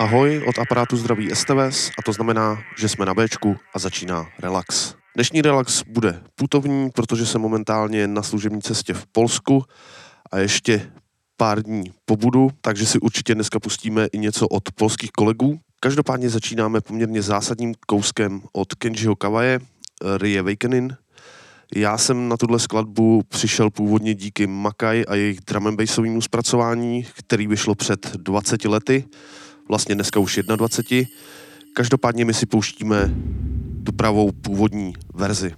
Ahoj, od aparátu zdraví STVS a to znamená, že jsme na Bčku a začíná relax. Dnešní relax bude putovní, protože jsem momentálně na služební cestě v Polsku a ještě pár dní pobudu, takže si určitě dneska pustíme i něco od polských kolegů. Každopádně začínáme poměrně zásadním kouskem od Kenjiho Kavaje, Rie Awakening. Já jsem na tuhle skladbu přišel původně díky Makaj a jejich drum and bassovému zpracování, který vyšlo před 20 lety, vlastně dneska už 21. Každopádně my si pouštíme tu pravou původní verzi.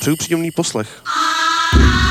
Přeju příjemný poslech. Po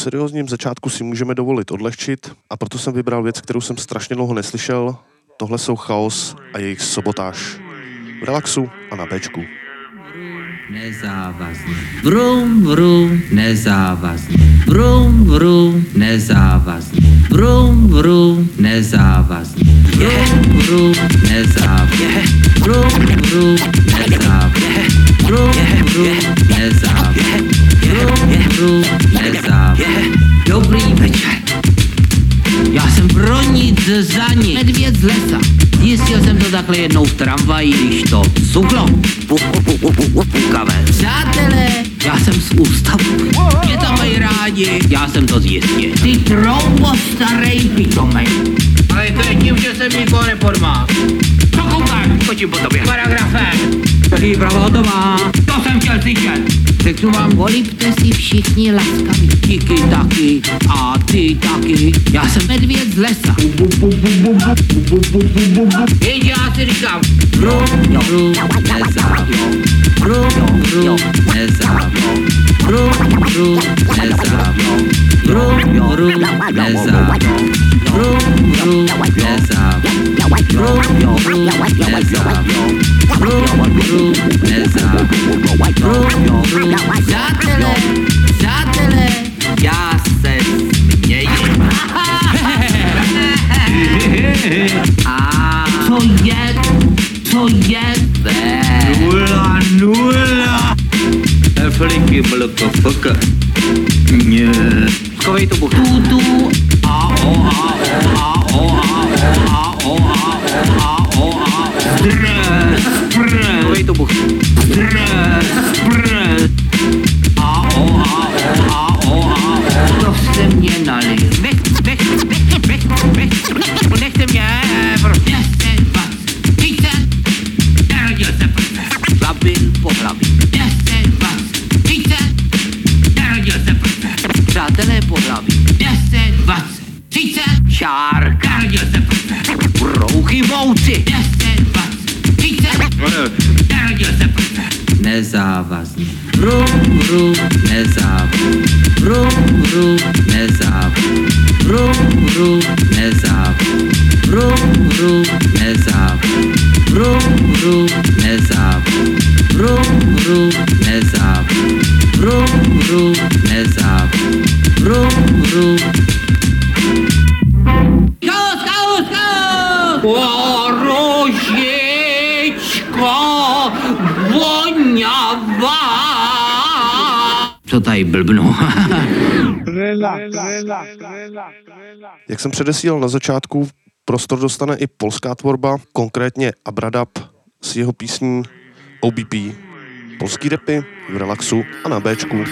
seriózním začátku si můžeme dovolit odlehčit a proto jsem vybral věc, kterou jsem strašně dlouho neslyšel. Tohle jsou Chaos a jejich Sobotáž. V relaxu a na Bčku. Nezávazný. Vrum, vrum, nezávazný. Vrum, vrum, nezávazný. Vrum, vrum, nezávazný. Vrum, vrum, nezávazný. Vrum, vrum, nezávazný. Vrum, vrum, nezávazný. Dobrý večer. Já jsem pro nic za nic. Medvěd z lesa. Zjistil jsem to takhle jednou v tramvaji, když to suchlo. Pukavé. Přátelé, já jsem z ústavu. Mě tam mají rádi, já jsem to zjistil. Ty troubo starej pitomej. Ale to je tím, že jsem nikoho nepormá. Co koukáš? Skočím po tobě. Paragrafem. Příprava hotová. To jsem chtěl slyšet. Řeknu vám, volíte si všichni laskavě. Tiky taky a ty taky. Já jsem medvěd z lesa. Jenže já si říkám, Rum, rum, nezávno. Rum, rum, nezávno. Rum, rum, nezávno. Přátelé, přátelé, já se je, je? Nula, nula. Nie. takovej tu buch. Tu, tu. A, o, a, a, o, a, a, o, a, o, a, Brr, brr. Tu buch. A, o, a, a, o, a, to se prostě mě nalil. Nech, nech, nech, nech, nech, nechte mě, prostě. 10, 20, 30, narodil se prostě. prve. Zabil po hlavě. Přátelé pohlaví. 10, 20, 30. Čár. Narodil se prostě. Rouchy mouci. 10, 20, 30. Narodil se prostě. Nezávazně. Ru, ru, nezávazně. Ru, ru, nezávazně. Ru, ru, nezávazně. Ru, ru, nezávazně. Ru, ru, nezávazně. Vrum, vrum, nezávazně. Vrum, vrum, nezávazně. Vrum, vrum. Chaos, chaos, chaos! Orožičko voňavá. Co tady blbnu? Jak jsem předesílal na začátku, prostor dostane i polská tvorba, konkrétně Abradab s jeho písní OBP. Polský repy v relaxu a na Bčku.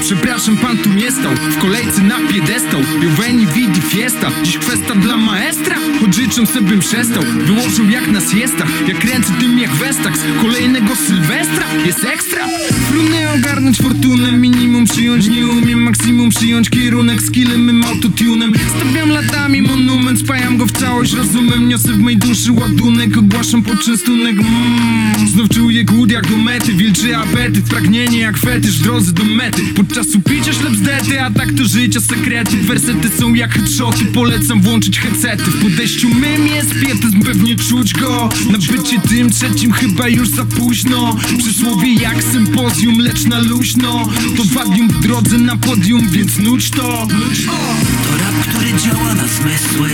Przepraszam, pan tu nie stał. W kolejce na piedestał. Joveni vidi fiesta. Dziś kwesta dla maestra. Choć życzę se bym przestał. Wyłożył jak na siestach. Jak ręce tym jak Westax Kolejnego Sylwestra Jest ekstra. Trudno ogarnąć fortunę. Minimum przyjąć nie umiem. Maksimum przyjąć kierunek. Skillem autotunem. Stawiam latami monument. Spajam go w całość. Rozumem niosę w mej duszy ładunek. Ogłaszam poczęstunek. Mm. Znów czuję głód jak do mety Wilczy apetyt Pragnienie jak fetysz W drodze do mety. Podczas upicia ślep zdety A tak to życia sekrety. Wersety są jak headshoty Polecam włączyć headsety. W podejściu mym jest pietyzm Pewnie czuć go. Na bycie tym trzecim chyba już za późno. Przysłowie jak sympozjum Lecz na luźno. To wadium w drodze na podium Więc nuć to. To rap, który działa na zmysły.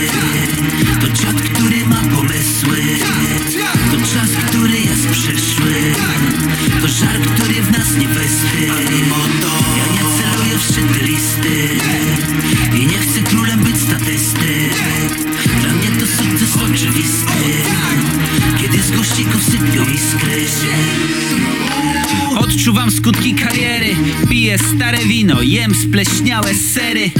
To dziad, który ma pomysły To żar, który w nas nie wyschnie A mimo to ja nie celuję w listy I nie chcę królem być statysty. Dla mnie to sukces oczywisty Kiedy z gościków sypią iskry. Odczuwam skutki kariery Piję stare wino, jem spleśniałe sery.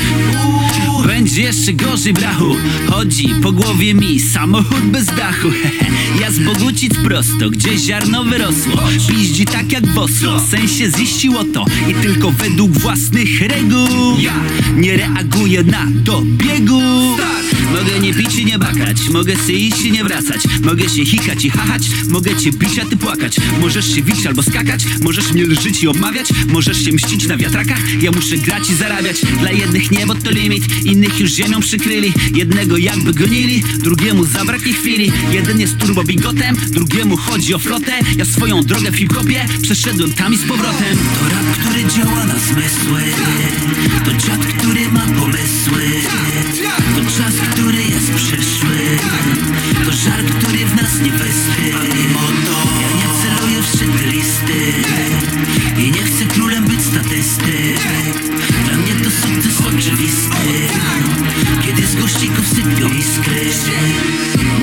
Będzie jeszcze gorzej brachu. Chodzi po głowie mi samochód bez dachu. Ja z Bogucic prosto, gdzie ziarno wyrosło. Piździ tak jak bosło, w sensie ziściło to. I tylko według własnych reguł Nie reaguję na dobiegu Mogę nie pić i nie bakać Mogę se iść i nie wracać. Mogę się hikać i hachać Mogę cię bić, a ty płakać. Możesz się wić albo skakać Możesz mnie lżyć i obmawiać Możesz się mścić na wiatrakach. Ja muszę grać i zarabiać. Dla jednych niebo to limit Innych już ziemią przykryli. Jednego jakby gonili Drugiemu zabraknie chwili. Jeden jest turbo bigotem Drugiemu chodzi o flotę. Ja swoją drogę w hip-hopie Przeszedłem tam i z powrotem. To rap, który działa na zmysły. To dziad, który ma pomysły To czas, który jest przyszły. To żar, który w nas nie A mimo to ja nie celuję w listy. I nie chcę królem być statysty. Dla mnie oczywisty Kiedy z gościków sypią iskry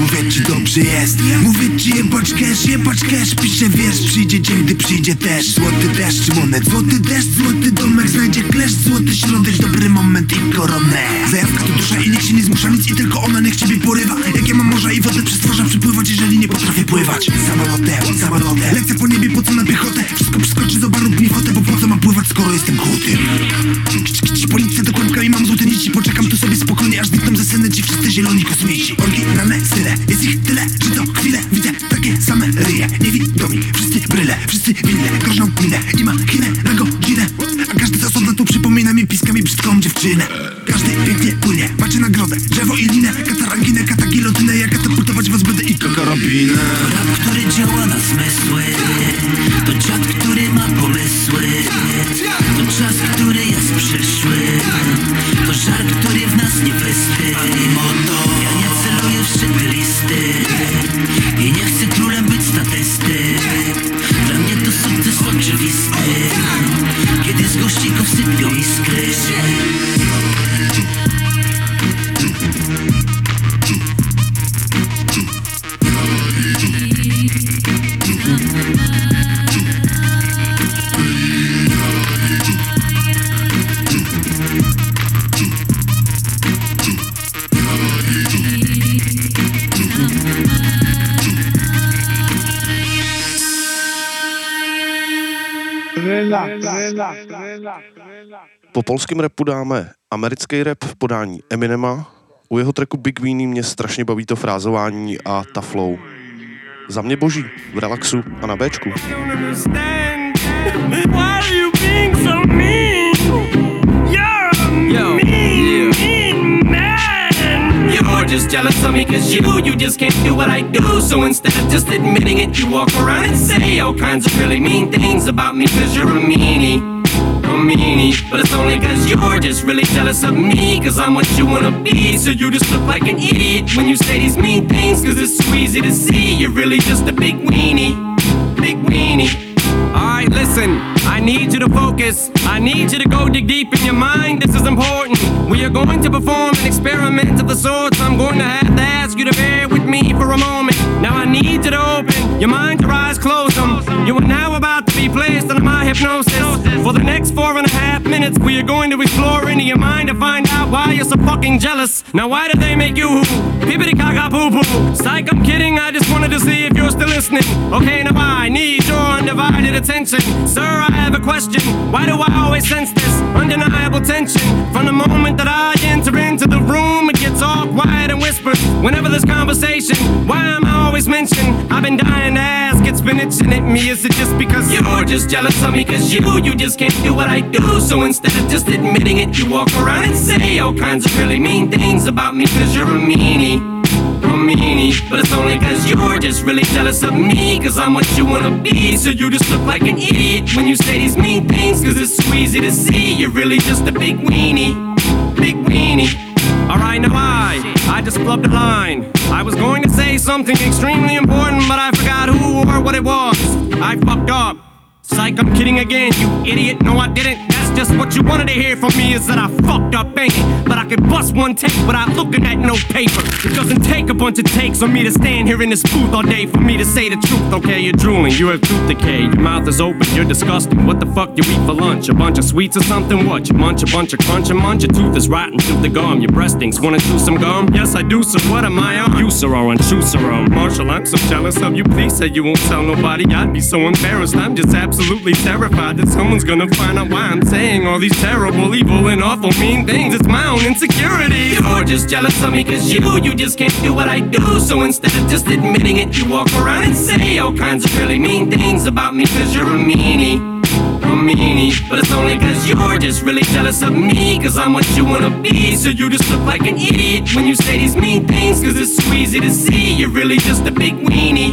Mówię ci dobrze jest? Mówię ci jebać cash, jebać cash Piszę wiersz, przyjdzie dzień, gdy przyjdzie też Złoty deszcz, monet, złoty deszcz Złoty domek, znajdzie klesz Złoty środek, dobry moment i koronę. Zajawka to dusza i nikt się nie zmusza nic I tylko ona niech ciebie porywa. Jak ja mam morza i wodę przestworzam przypływać Jeżeli nie potrafię pływać. Samolotem, samolotem Lecę po niebie, po co na piechotę? Wszystko przeskoczy, zobacz rób mi fotę Bo po co mam pływać, skoro jestem kici, policja do kłębka i mam złote nici Poczekam tu sobie spokojnie, aż znikną ze sceny ci wszyscy zieloni kosmici Oryginalne style, jest ich tyle, że to chwilę Widzę takie same ryje, niewidomi Wszyscy bryle, wszyscy winne, groźną minę I machinę na godzinę. A każdy z osobna tu przypomina mi piskami brzydką dziewczynę. Każdy pięknie płynie, macie nagrodę Drzewo i linę, kataranginę, katagilotynę Ja katapultować was będę i kokorobinę rap, który działa na zmysły To dziad, Po polském repu dáme americký rap v podání Eminema. U jeho tracku Big Weenie mě strašně baví to frázování a ta flow. Za mě boží, v relaxu a na Bčku. just jealous of me cause you, you just can't do what I do So instead of just admitting it, you walk around and say all kinds of really mean things about me cause you're a meanie meanie But it's only cause you're just really jealous of me Cause I'm what you wanna be So you just look like an idiot when you say these mean things Cause it's so easy to see you're really just a big weenie Big weenie Alright, listen, I need you to focus. I need you to go dig deep in your mind. This is important. We are going to perform an experiment of the sorts. I'm going to have to ask you to bear with me for a moment. Now I need you to open your mind, your eyes, close them. You about to be placed under my hypnosis. For the next four and a half minutes, we are going to explore into your mind to find out why you're so fucking jealous. Now why did they make you hoo? Pippity caca poo poo. Psych, I'm kidding. I just wanted to see if you're still listening. Okay, now I need your undivided attention. Sir, I have a question. Why do I always sense this undeniable tension? From the moment that I enter into the room, it gets all quiet and whispered. Whenever there's conversation, why am I always mentioned? I've been dying to ask, it's been itching at me. Is it just because you're just jealous of me? Cause you, you just can't do what I do. So instead of just admitting it, you walk around and say all kinds of really mean things about me cause you're a meanie a meanie But it's only cause you're just really jealous of me Cause I'm what you wanna be So you just look like an idiot when you say these mean things Cause it's so easy to see you're really just a big weenie Big weenie Alright, now I, I just flubbed a line. I was going to say something extremely important But I forgot who or what it was. I fucked up Psych, I'm kidding again, you idiot. No, I didn't. That's just what you wanted to hear from me is that I fucked up, ain't it? But I could bust one take without looking at no paper. It doesn't take a bunch of takes for me to stand here in this booth all day for me to say the truth. Okay, you're drooling, you have tooth decay, your mouth is open, you're disgusting. What the fuck you eat for lunch? A bunch of sweets or something? What? You munch a bunch of crunch and munch? Your tooth is rotten, tooth the gum. Your breast stinks. Wanna chew some gum? Yes, I do, sir. What am I on? You, sir, are. Um, Marshall, I'm so jealous of you. Please say you won't tell nobody. I'd be so embarrassed. I'm just absolutely terrified that someone's gonna find out why I'm saying all these terrible, evil, and awful mean things. It's my own insecurity. You're just jealous of me cause you, you just can't do what I do. So instead of just admitting it, you walk around and say all kinds of really mean things about me cause you're a meanie. A meanie, but it's only cause you're just really jealous of me Cause I'm what you wanna be So you just look like an idiot when you say these mean things Cause it's so easy to see you're really just a big weenie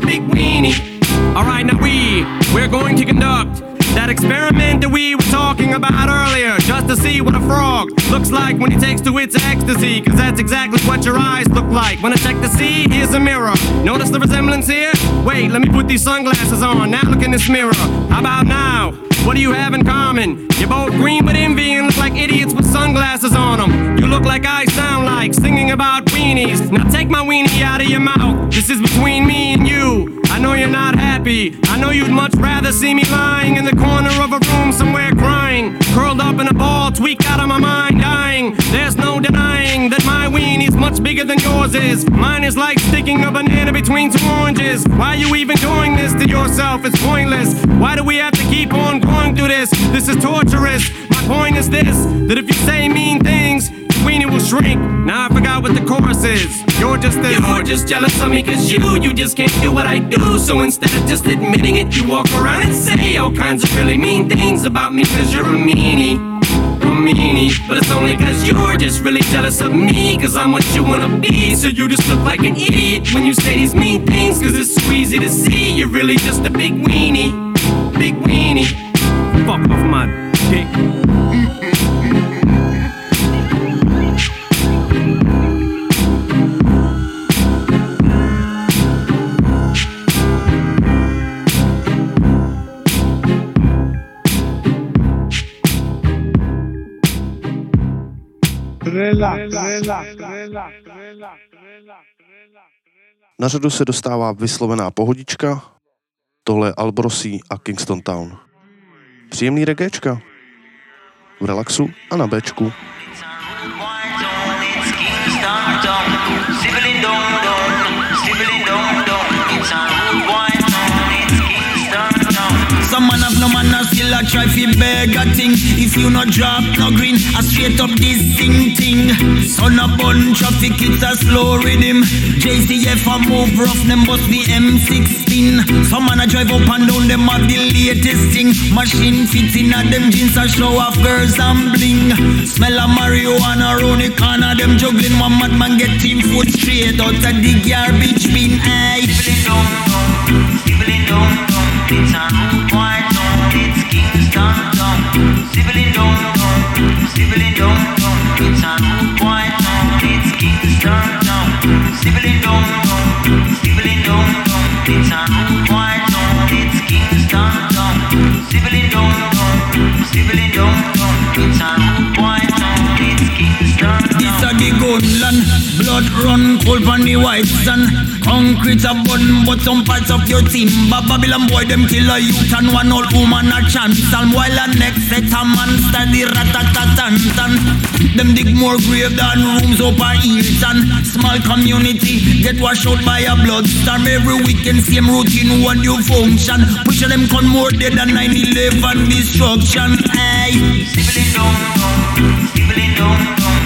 Big weenie Alright, now we, we're going to conduct that experiment that we were talking about earlier Just to see what a frog looks like when he takes to its ecstasy Cause that's exactly what your eyes look like Wanna check to see? Here's a mirror Notice the resemblance here? Wait, let me put these sunglasses on Now look in this mirror How about now? What do you have in common? You're both green with envy and look like idiots with sunglasses on them. You look like I sound like singing about weenies. Now take my weenie out of your mouth. This is between me and you. I know you're not happy. I know you'd much rather see me lying in the corner of a room somewhere crying. Curled up in a ball, tweaked out of my mind, dying. There's no denying that my weenie's much bigger than yours is. Mine is like sticking a banana between two oranges. Why are you even doing this to yourself? It's pointless. Why do we have to keep on going through this? This is torturous. My point is this that if you say mean things, weenie will shrink. Now I forgot what the chorus is. You're just. You're just jealous of me cause you, you just can't do what I do. So instead of just admitting it, you walk around and say all kinds of really mean things about me cause you're a meanie. A meanie, but it's only cause you're just really jealous of me Cause I'm what you wanna be So you just look like an idiot when you say these mean things Cause it's so easy to see you're really just a big weenie Big weenie Fuck off my dick Na řadu se dostává vyslovená pohodička, tohle Albrosí a Kingston Town. Příjemný reggaečka. V relaxu a na Bčku. Some man have no manners a try fi beg a thing. If you not drop no green, a straight up this thing thing. Son a bun traffic, it's a slow rhythm. JCF a move rough, them must be M16. Some man a drive up and down, them have the latest thing. Machine fits in a them jeans a show off girls and bling. Smell a marijuana round the corner, them juggling. One madman get team foot straight out of the garbage bin. Aye. It's a new white dong, it's Kingston the Blood run cold on the white sand Concrete a bun but some parts of your team. But Babylon boy them kill a youth and one old woman a chance. And while a next set a monster the ratatatan Them dig more grave than rooms up a Hilton. Small community get washed out by a bloodstorm Every weekend same routine one new function. Push them con more dead than 9-11 destruction. Hey. Sibling sibling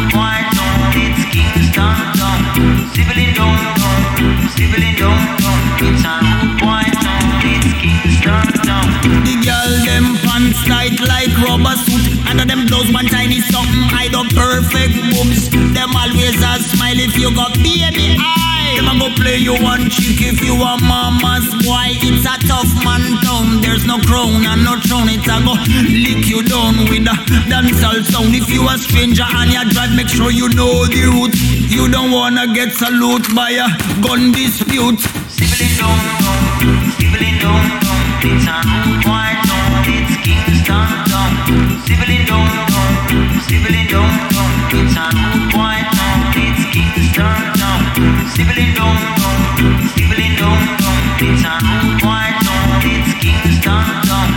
no crown and no throne It's a go lick you down with a dancehall sound If you a stranger and you drive make sure you know the route You don't wanna get salute by a gun dispute Sibling dong dong, sibling dong dong, it's a new white dong, it's Kingston dong. Sibling dong dong, sibling dong dong, it's a new white dong, it's Kingston dong. Sibling dong dong, sibling dong dong, it's a new white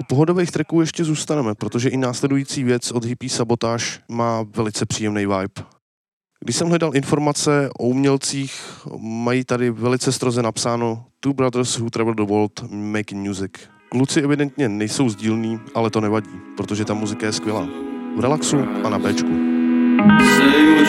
U pohodových tracků ještě zůstaneme, protože i následující věc od Hippie Sabotage má velice příjemný vibe. Když jsem hledal informace o umělcích, mají tady velice stroze napsáno Two brothers who travel the world making music. Kluci evidentně nejsou sdílní, ale to nevadí, protože ta muzika je skvělá. V relaxu a na Bčku. Say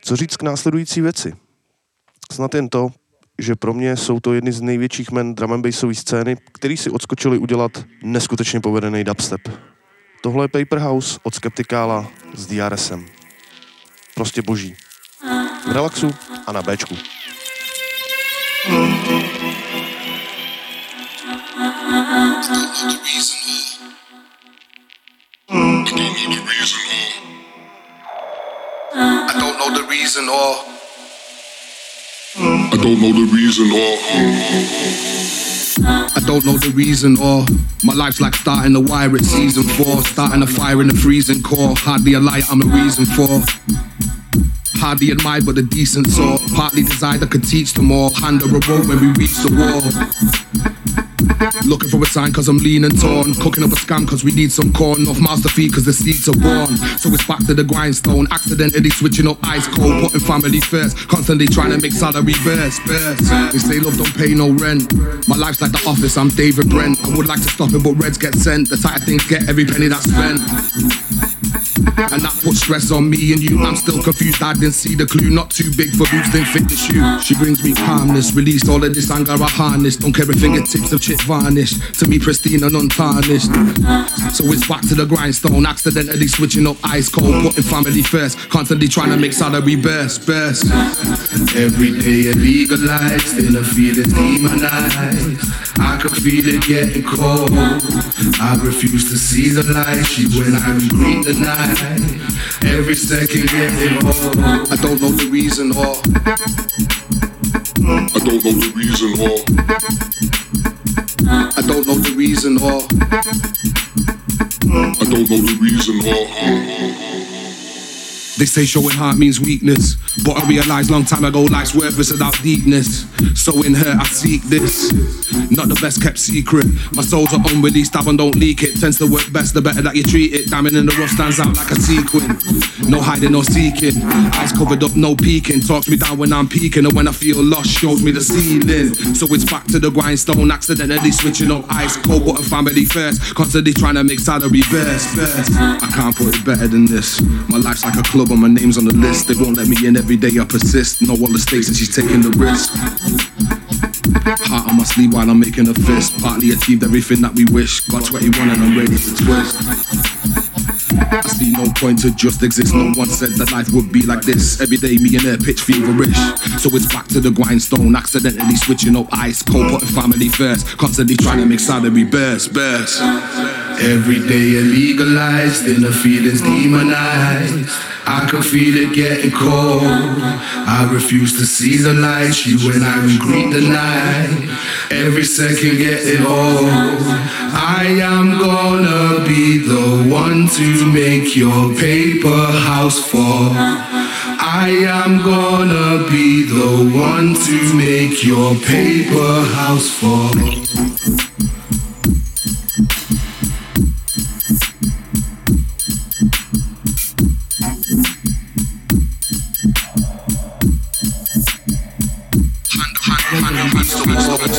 Co říct k následující věci? Snad jen to, že pro mě jsou to jedny z největších men drum and bassové scény, který si odskočili udělat neskutečně povedený dubstep. Tohle je Paper House od Skeptikála s DRSem. Prostě boží. V relaxu a na Bčku. I don't know the reason or I don't know the reason or I don't know the reason or my life's like starting a wire at season four, starting a fire in the freezing core. Hardly a light, I'm the reason for. Hardly admired, but a decent sort. Partly desired I could teach them all. Hand a rope when we reach the wall. Looking for a sign cause I'm lean and torn. Cooking up a scam cause we need some corn. Off to feed cause the seeds are born. So it's back to the grindstone. Accidentally switching up ice cold. Putting family first. Constantly trying to make salary burst. burst. They say love don't pay no rent. My life's like the office, I'm David Brent. I would like to stop it, but reds get sent. The tight things get every penny that's spent. And that puts stress on me and you. I'm still confused, I didn't see the clue. Not too big for boots, didn't fit the shoe. She brings me calmness, released all of this anger I harness. Don't care if fingertips of chip varnish. To me, pristine and untarnished. So it's back to the grindstone, accidentally switching up ice cold, putting family first. Constantly trying to make salary burst, burst. Every day illegalized, in the feeling demonized. I can feel it getting cold. I refuse to see the light. She when I green the night. Every second getting old. I don't know the reason or. I don't know the reason or. I don't know the reason or. I don't know the reason or. They say showing heart means weakness, but I realized long time ago life's worthless without deepness. So in her I seek this, not the best kept secret. My soul's an unreleased album, don't leak it. Tends to work best the better that you treat it. Diamond in the rough stands out like a sequin. No hiding, no seeking. Eyes covered up, no peeking. Talks me down when I'm peeking, and when I feel lost, shows me the ceiling. So it's back to the grindstone, accidentally switching up ice cold, button family first. Constantly trying to make salary burst. burst. I can't put it better than this. My life's like a club, and my name's on the list. They won't let me in every day, I persist. Know all the stakes, and she's taking the risk. Heart on my sleeve while I'm making a fist. Partly achieved everything that we wish. Got 21 and I'm ready to twist. I see no point to just exist. No one said that life would be like this. Every day, me and her pitch feverish. So it's back to the grindstone. Accidentally switching up ice cold, putting family first. Constantly trying to make salary burst, burst. Every day illegalized, inner feelings demonized. I can feel it getting cold. I refuse to see the light. You and I greet the night. Every second getting old. I am gonna be the one to make your paper house fall. I am gonna be the one to make your paper house fall.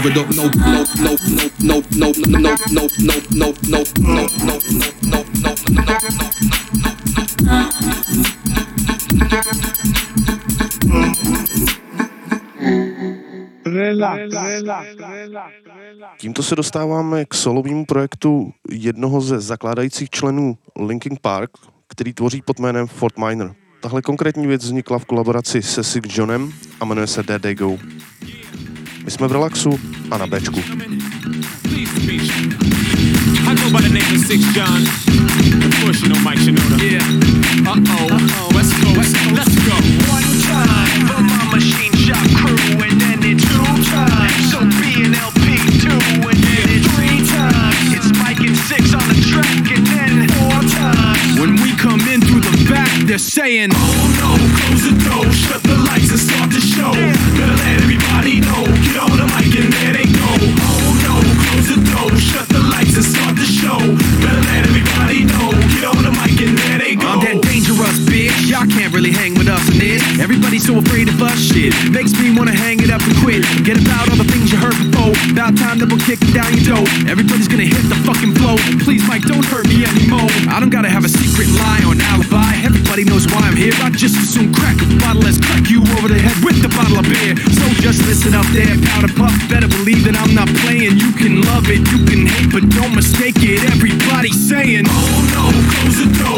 Covered up, no, no, no, no, no, no, no, no, no, no, no, no, no, no, no, no, no, no, Tímto se dostáváme k solovému projektu jednoho ze zakládajících členů Linkin Park, který tvoří pod jménem Fort Minor. Tahle konkrétní věc vznikla v kolaboraci se Sick Johnem a jmenuje se There They Go. My jsme v relaxu a na Bčku. I go by the name of Sixx John. Of course, you know Mike Shinoda. Yeah. Let's go. Let's. Let's go. One time for my machine shop crew, and then it's two times. So B and LP two, and then it's three times. It's Mike and Sixx on the track, and then four times. When we come in through the back, they're saying, Oh no, close the door, shut the lights, and start the show the mic and there they go. Oh no, close the door, shut the lights and start the show. Better let everybody know there they go. I'm that dangerous bitch. Y'all can't really hang with us in this. Everybody's so afraid of us shit. Makes me wanna hang it up and quit. Get about all the things you heard before. About time that we'll kick down your door. Everybody's gonna hit the fucking flow. Please, Mike, don't hurt me anymore. I don't gotta have a secret lie or an alibi. Everybody knows why I'm here. I just as soon crack a bottle as crack you over the head with a bottle of beer. So just listen up there, powder puff. Better believe that I'm not playing. You can love it, you can hate, but don't mistake it. Everybody's saying.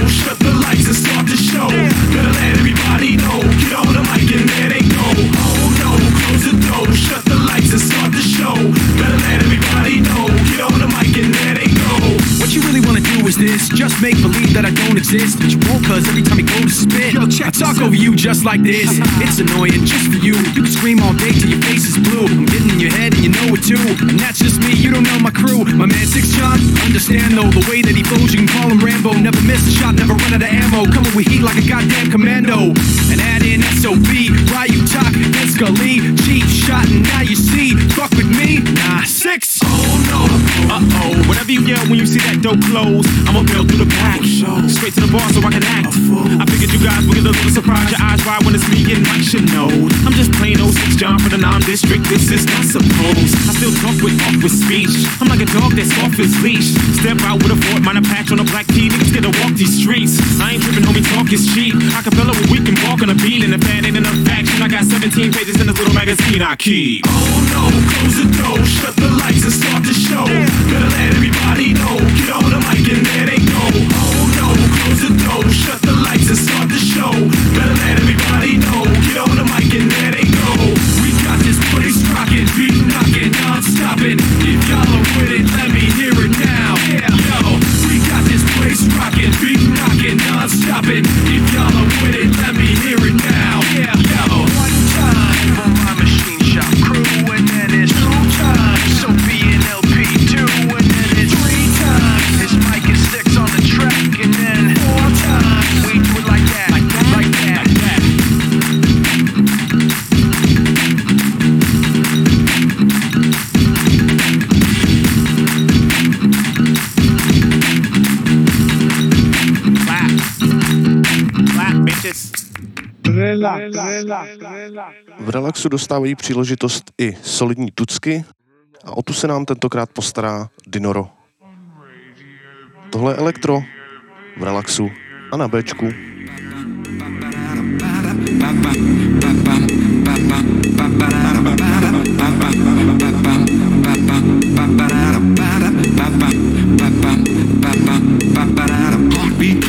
Shut the lights and start the show. Let everybody know. Get on the mic and go. Oh no, close the door, shut the lights and start the show. Let everybody know. Get on the mic and go. What you really wanna do is this, just make believe that I don't exist. But you won't cause every time you go spit, Yo, check, I talk over you just like this. It's annoying just for you. You can scream all day till your face is blue. I'm getting in your head and you know it too. And that's just me, you don't know my crew. My man Sixx John, understand though the way that he flows, you can call him Rambo. Never miss a shot, never run out of ammo. Coming with heat like a goddamn commando. And add in SOB, Ryu Tak, Scully. Cheap shot, and now you see. Fuck with me, nah, six. Oh no. Uh oh, whatever you yell when you see that door close, I'ma build through the back. Straight to the bar so I can act. I figured you guys get a little surprise. Your eyes wide when it's me and Mike should know. I'm just plain old 06 John for the non-district. This is not supposed. I still talk with off with speech. I'm like a dog that's off his leash. Step out with a Fort Minor patch on a black tee. Niggas get to walk these streets. I ain't tripping, homie, talk is cheap. Acapella we can walk on a beat. And if that ain't enough action, I got 17 pages in this little magazine I keep. Oh no, close the door, shut the lights and start the show. Better let everybody know. Get on the mic and there they go. Oh no, close the door, shut the lights and start the show. Better let everybody know. Get on the mic and there they go. We got this place rocking, beat knocking, non-stopping. If y'all are with it, let me hear it now. Yeah, yo, we got this place rocking, beat knocking, non-stopping. If y'all are with it, V relaxu dostávají příležitost i solidní tucky a o tu se nám tentokrát postará Dinoro. Tohle je elektro v relaxu a na Bčku.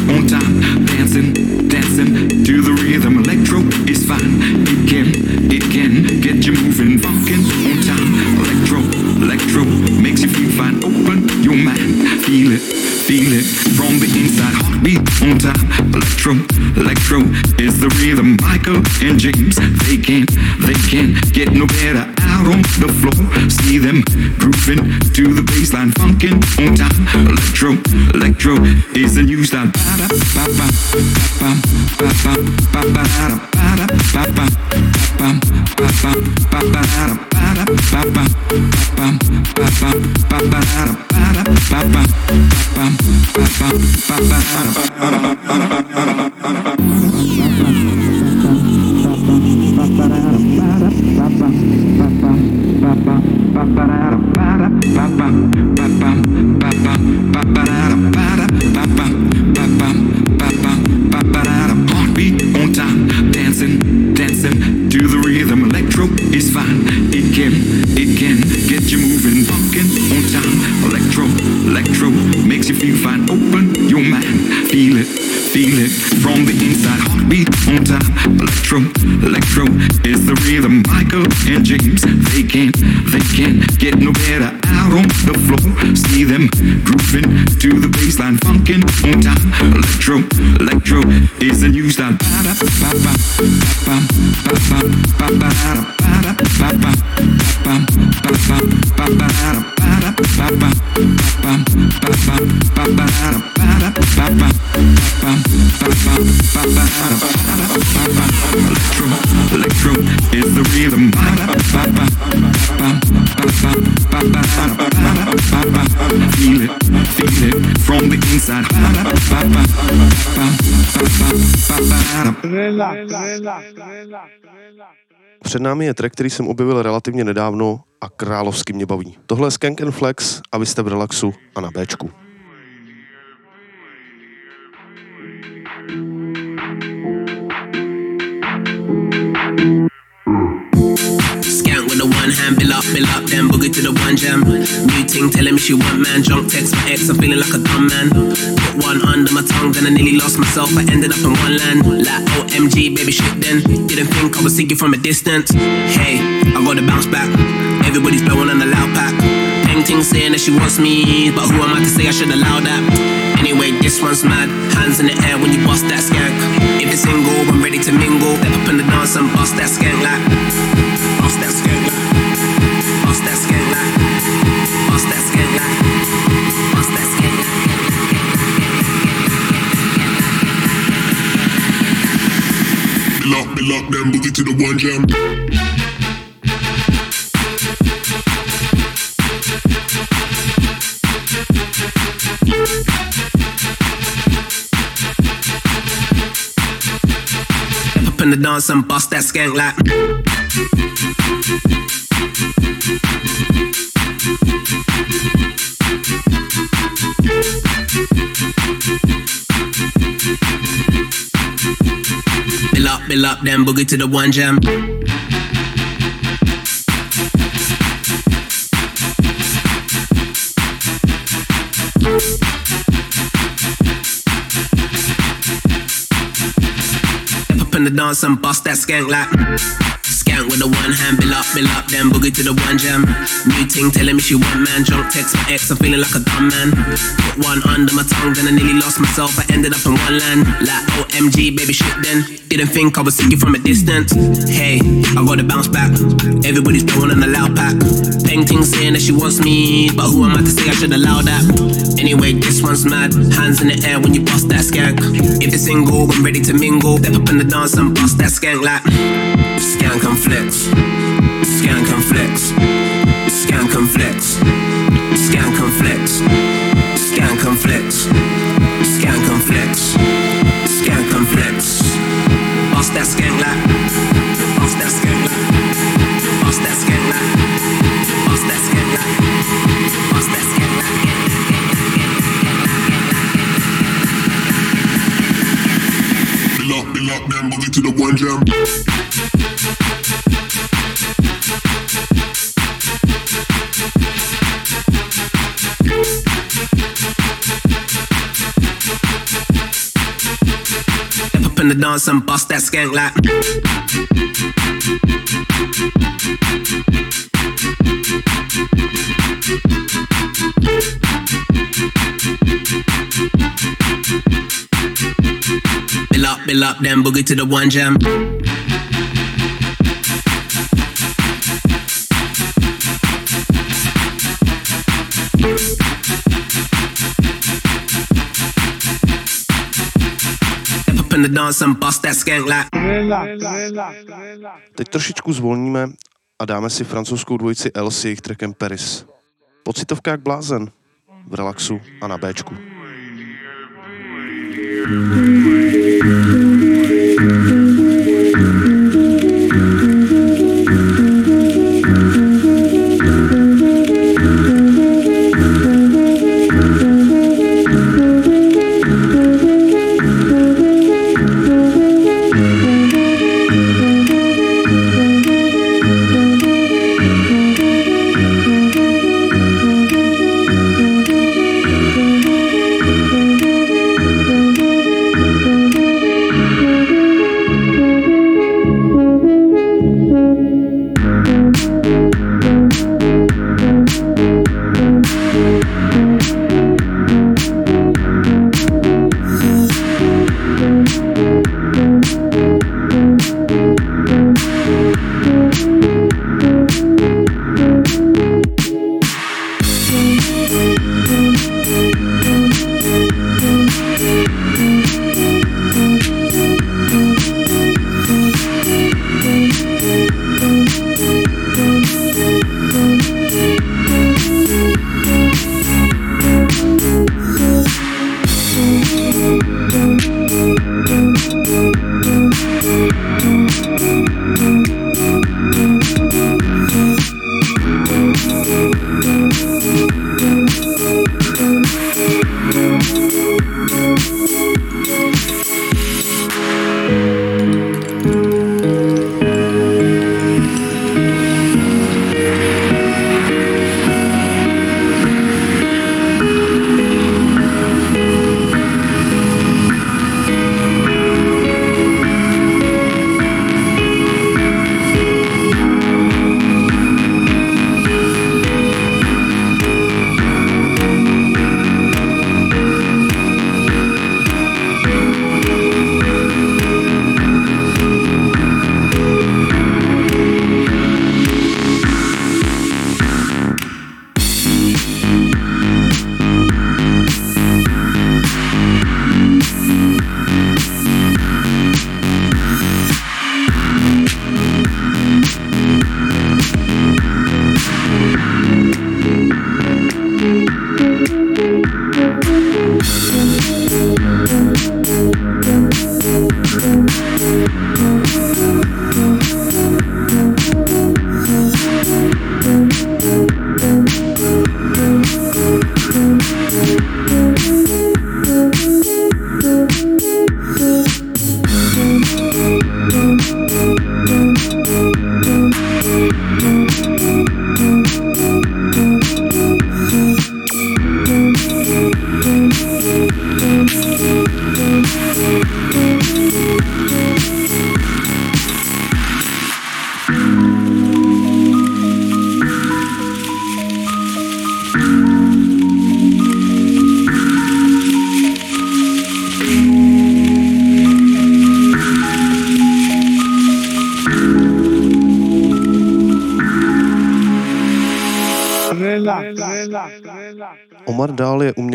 On time, dancing, dancing to the rhythm. Electro is fine. It can, it can get you moving, funkin' electro makes you feel fine. Open your mind, feel it, feel it from the inside. Heartbeat on time. Electro, electro is the rhythm. Michael and James, they can't, they can't get no better out on the floor. See them grooving to the baseline, funkin' on time. Electro, electro is the new style. Ba-bam, ba-bam, ba-ba-da-da, ba-da, ba-bam, ba-bam, ba-bam, ba-ba-da-da, ba-da, ba-bam, ba-bam, ba-bam, ba-ba-da-da, ba-da, ba-bam, ba-bam, ba-bam, ba-ba-da-da. Heartbeat on time, dancing, dancing to the rhythm. Electro is fine. It can, it can get you moving, funkin' on time. Electro, electro makes you feel fine. Open your mind, feel it, feel it from the inside. Heartbeat on time. Electro, electro is the rhythm. Michael and James, they can't, they can't get no better out on the floor. See them grooving to the baseline, funkin' on time. Electro, electro is the new style. Ba-da, ba-bam, ba-bam, ba-bam, ba-ba-da-da, ba-da, ba-bam, ba-bam, ba-bam, ba-ba-da-da, ba-da, ba-bam, ba-bam, ba-bam, ba-ba-da-da, ba-da, ba-bam, ba-bam, ba-bam, ba-ba-da-da, ba-da, ba-bam. Electro, electro is the rhythm. Ba-da, ba-bam, Před námi je track, který jsem objevil relativně nedávno a královsky mě baví. Tohle je Skank and Flex a vy jste v relaxu a na Bčku. Skank with the one hand, bill up, bill up, then boogie to the one jam. New ting telling me she want man, drunk text my ex, I'm feeling like a dumb man. Put one under my tongue, then I nearly lost myself, I ended up in one land. Like OMG, baby shit then. Didn't think I was sinking from a distance. Hey, I gotta bounce back. Everybody's blowing on the loud pack. Peng ting saying that she wants me, but who am I to say I should allow that? Anyway, this one's mad. Hands in the air when you bust that skank. If it's single, I'm ready to mingle. Step up in the dance and bust that skank like. Bust that skank like. Bust that skank like. Bust that skank like. Bust that skank like. Bill up, then boogie to the one jam. The dance and bust that skank like. Bill up, bill up, then boogie to the one jam. The dance and bust that skank like. With the one hand, bill up, bill up, then boogie to the one jam. New ting telling me she want man, drunk text my ex, I'm feeling like a dumb man. Put one under my tongue, then I nearly lost myself, I ended up in one land. Like OMG, baby shit then. Didn't think I was sinking from a distance. Hey, I gotta bounce back. Everybody's blowing on the loud pack. Peng ting saying that she wants me, but who am I to say I should allow that? Anyway, this one's mad. Hands in the air when you bust that skank. If it's single, I'm ready to mingle. Step up in the dance and bust that skank like. Skank and flex. Skank and flex. Skank and flex. Skank and flex. Skank and flex. Bust that skank like. Bust that skank like. Bust that skank like. Bust that skank like. Bust that skank like. Bill up, bill up, then boogie to the one jam. In the dance and bust that skank like. Bill up, bill up, then boogie to the one jam. The bust that skank like. Teď trošičku zvolníme a dáme si francouzskou dvojici L s jejich trackem Paris. Pocitovka jak blázen. V relaxu a na Bčku. Bill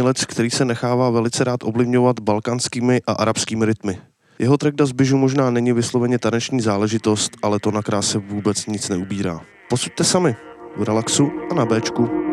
umělec, který se nechává velice rád ovlivňovat balkanskými a arabskými rytmy. Jeho track Das Biju možná není vysloveně taneční záležitost, ale to na kráse vůbec nic neubírá. Posuďte sami v relaxu a na Bčku.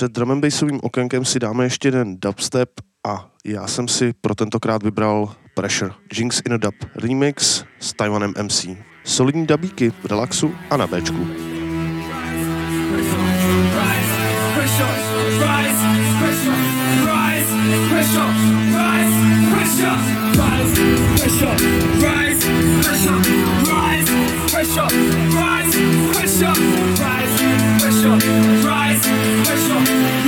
Před drum and bassovým okénkem si dáme ještě jeden dubstep a já jsem si pro tentokrát vybral Pressure Jinx in a Dub Remix s Taiwanem MC. Solidní dubíky v relaxu a na Bčku. Pressure, rise, pressure, rise, pressure, rise, pressure, pressure, rise, pressure, rise, pressure, rise, pressure,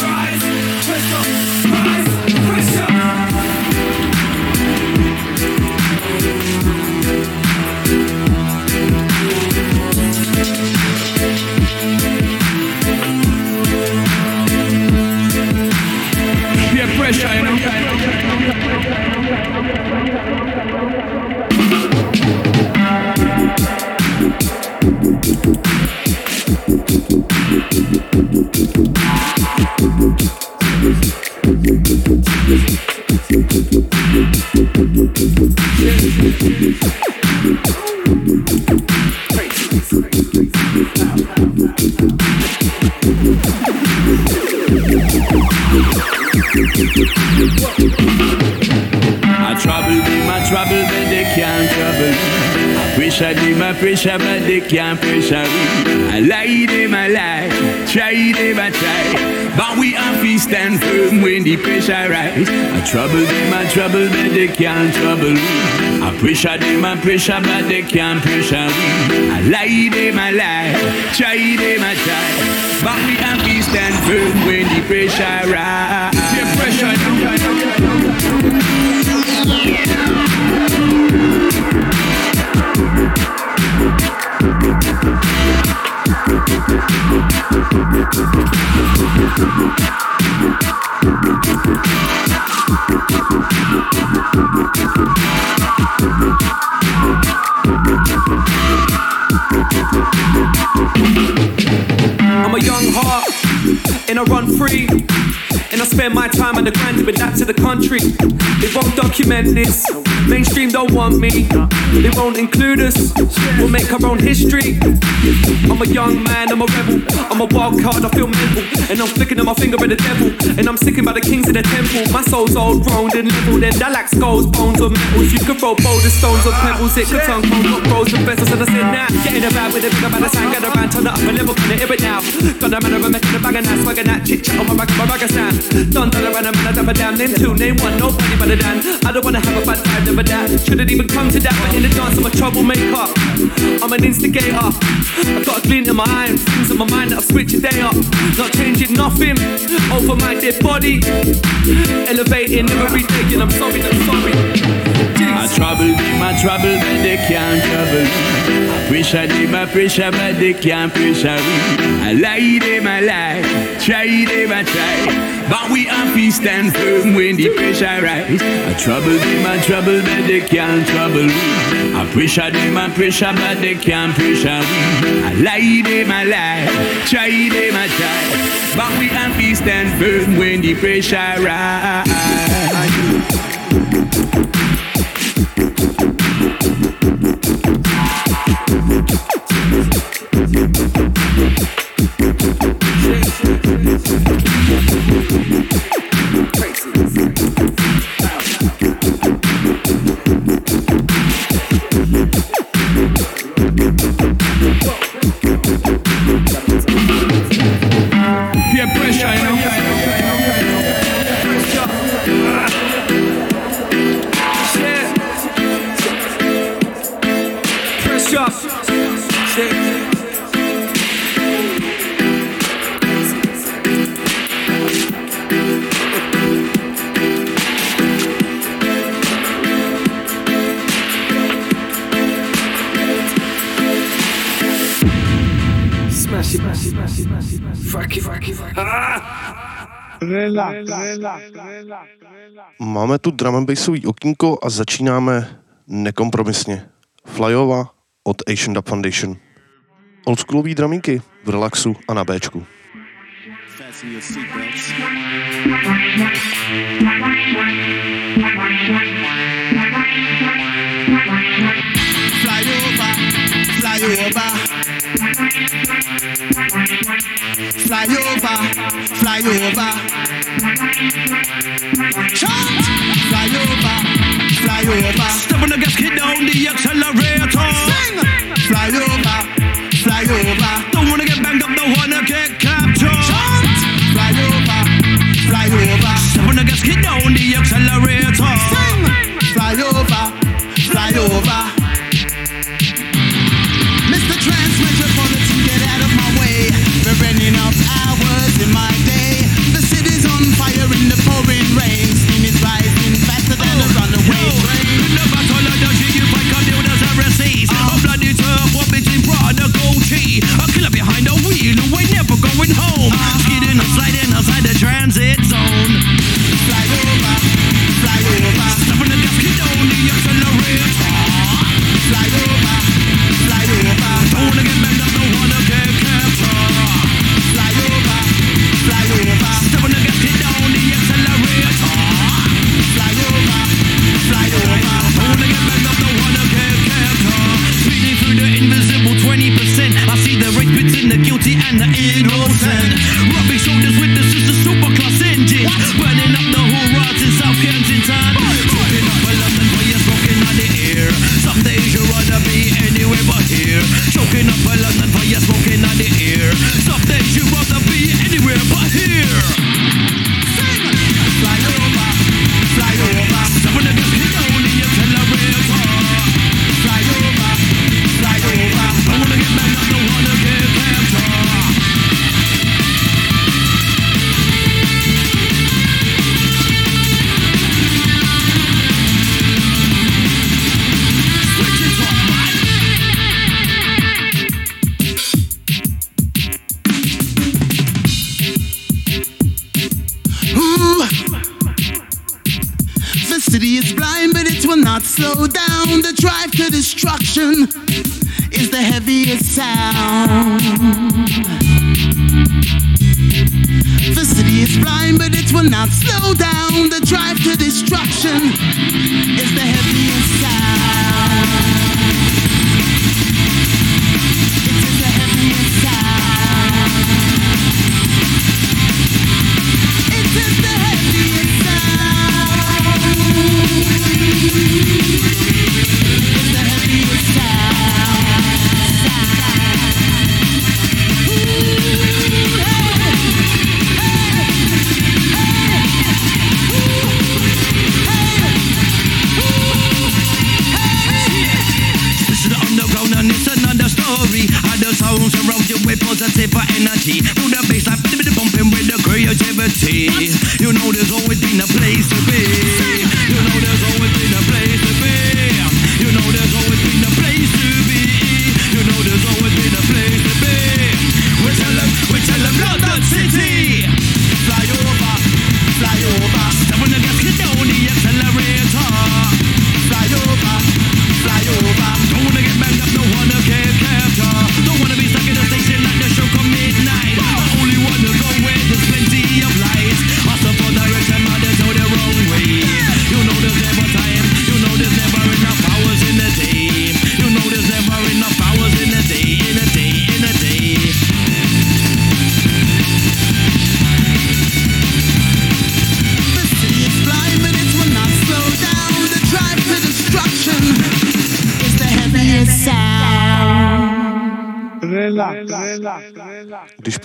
rise, pressure. I pressure, but they can't pressure me. I lie them, I lie, try them, I try. But we have to stand firm when the pressure rise. I trouble them, I trouble, but they can't trouble me. I pressure them, I pressure, but they can't pressure me. I lie them, I lie, try them, I try. But we have to stand firm when the pressure rise. Yeah, pressure, Thank you. I'm a young heart, and I run free. And I spend my time on the grind to adapt to the country. They won't document this. Mainstream don't want me. They won't include us. We'll make our own history. I'm a young man, I'm a rebel. I'm a wild card, I feel mental. And I'm flicking on my finger at the devil. And I'm sticking by the kings of the temple. My soul's all grown and leveled. And I like skulls, bones, or metals. You can throw boulders, stones, or pebbles. It could turn cold, not rolls and vessels. And I said, nah, get in the bag with a big amount of sand. Get around, turn it up a level, can hear it now. Got a man a making a bag and that, swagging that chit chat on my back, my bag of sound. Done, done around a man, I a damn. Name two, name one, nobody but a Dan. I don't wanna have a bad time, never that. Shouldn't even come to that, but in the dance, I'm a troublemaker. I'm an instigator. I've got a glint in my eye and things in my mind that I'll switch a day up. Not changing nothing over my dead body. Elevating every day, and I'm sorry, I'm sorry. I trouble them, I trouble, but they can't trouble me. I pressure them, I pressure, but they can't pressure me. I lie them, I lie, try them, I try. But we have to stand firm when the pressure rise. I trouble them, I trouble, but they can't trouble me. I pressure them, I pressure, but they can't pressure me. I lie them, I lie, try them, I try. But we have to stand firm when the pressure rise. Máme tu drum and bassový okýnko a začínáme nekompromisně. Flyova od Asian Dub Foundation. Oldschoolový dramínky v relaxu a na Bčku. Fasten your seatbelts. Fly over, fly over. Fly over, fly over. Chant! Fly over, fly over. Step on the gas, hit down the accelerator. Sing! Fly over, fly over. Don't wanna get banged up, don't wanna get captured. Chant! Fly over, fly over. Step on the gas, hit down the accelerator. Fly over, fly over. Step on fire in the gas, hit down the accelerator. Fly over, and the innocent. Rubbing shoulders with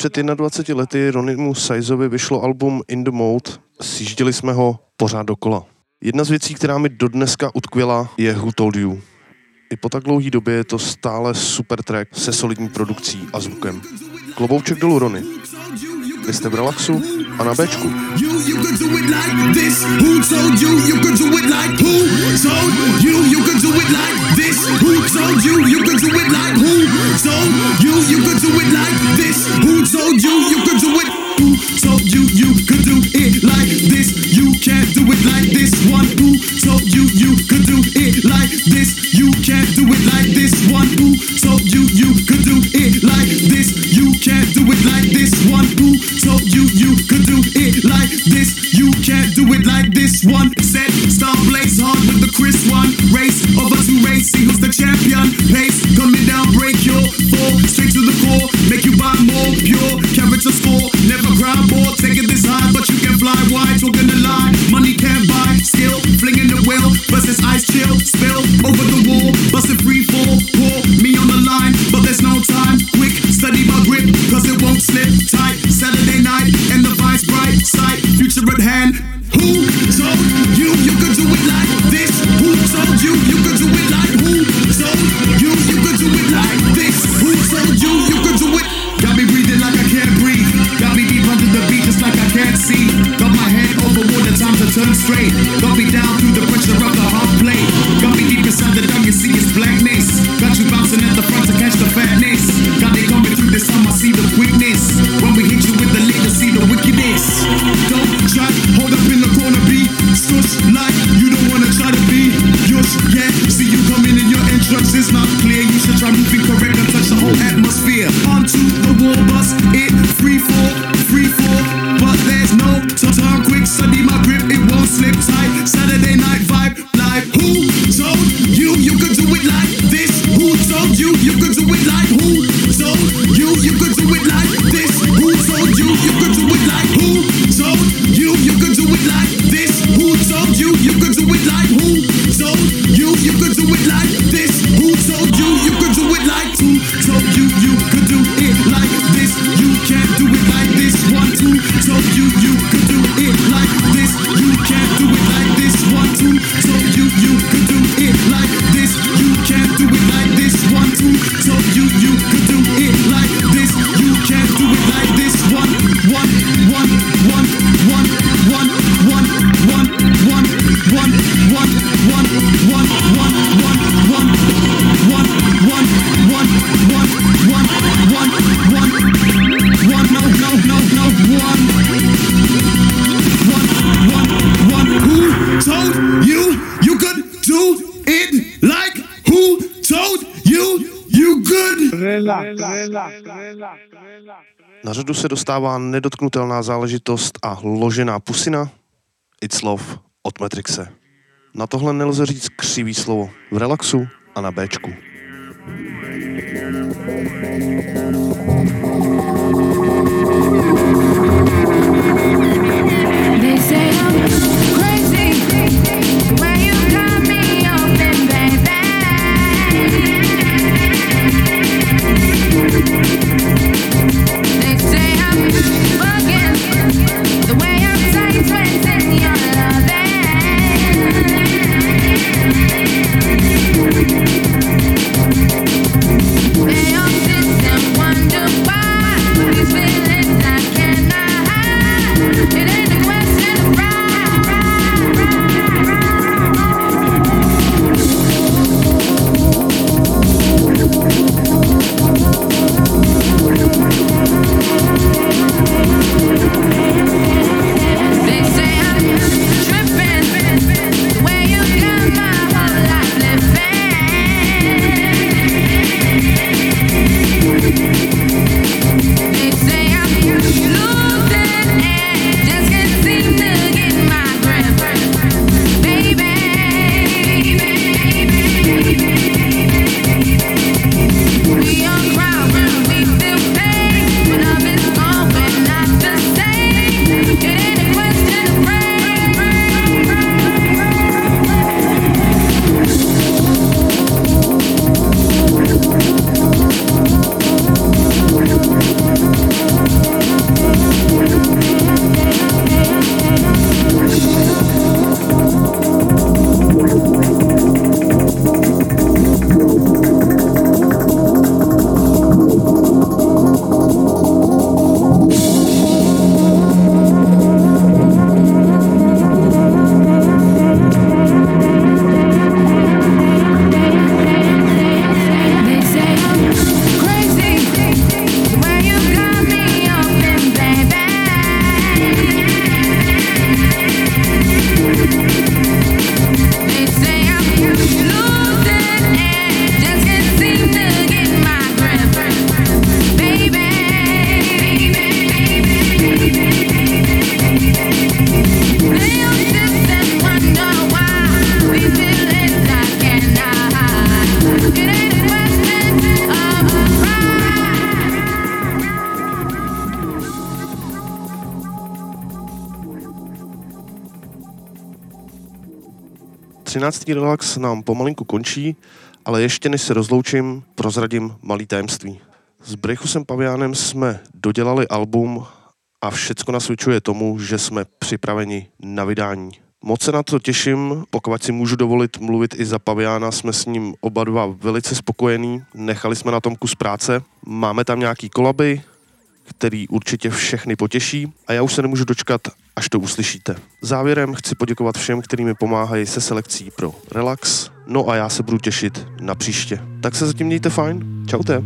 před 21 lety Ronimu Sizeovi vyšlo album In the Mode, sjížděli jsme ho pořád dokola. Jedna z věcí, která mi dodneska utkvěla, je Who Told You. I po tak dlouhé době je to stále super track se solidní produkcí a zvukem. Klobouček dolů Rony. Vy jste v relaxu You, you could do it like this. Who told you you could do it like who told you you could do it like this? Who told you you could do it like who told you you could do it like this? Who told you you could do it? Who told you you could do it can't do it like this one. Who told you you could do it like this? You can't do it like this one. Who told you you could do it like this? You can't do it like this one. Who told you you could do it like this? You can't do it like this one. Set star blaze hard with the Chris one race us who race. See who's the champion. Pace coming down, break your fall straight to the core. Make you buy more pure character score. Never grind more, taking this high, but you can fly wide. Talking the line, money can't buy skill. Flinging the will versus ice chill. Spill over the wall, busting free fall. Pour me on the line, but there's no time. Quick, study my grip, cause it won't slip tight. Saturday night, and the vice bright sight. Future at hand. Who told you Na řadu se dostává nedotknutelná záležitost a ložená pusina It's Love od Matrixe. Na tohle nelze říct křivý slovo v relaxu a na Bčku. They say 13. relax nám pomalinku končí, ale ještě než se rozloučím, prozradím malý tajemství. S Brechusem Paviánem jsme dodělali album a všecko nasvědčuje tomu, že jsme připraveni na vydání. Moc se na to těším, pokud si můžu dovolit mluvit i za Paviána, jsme s ním oba dva velice spokojení, nechali jsme na tom kus práce, máme tam nějaký kolaby, který určitě všechny potěší a já už se nemůžu dočkat, až to uslyšíte. Závěrem chci poděkovat všem, kteří mi pomáhají se selekcí pro Relax, no a já se budu těšit na příště. Tak se zatím mějte fajn, čaute.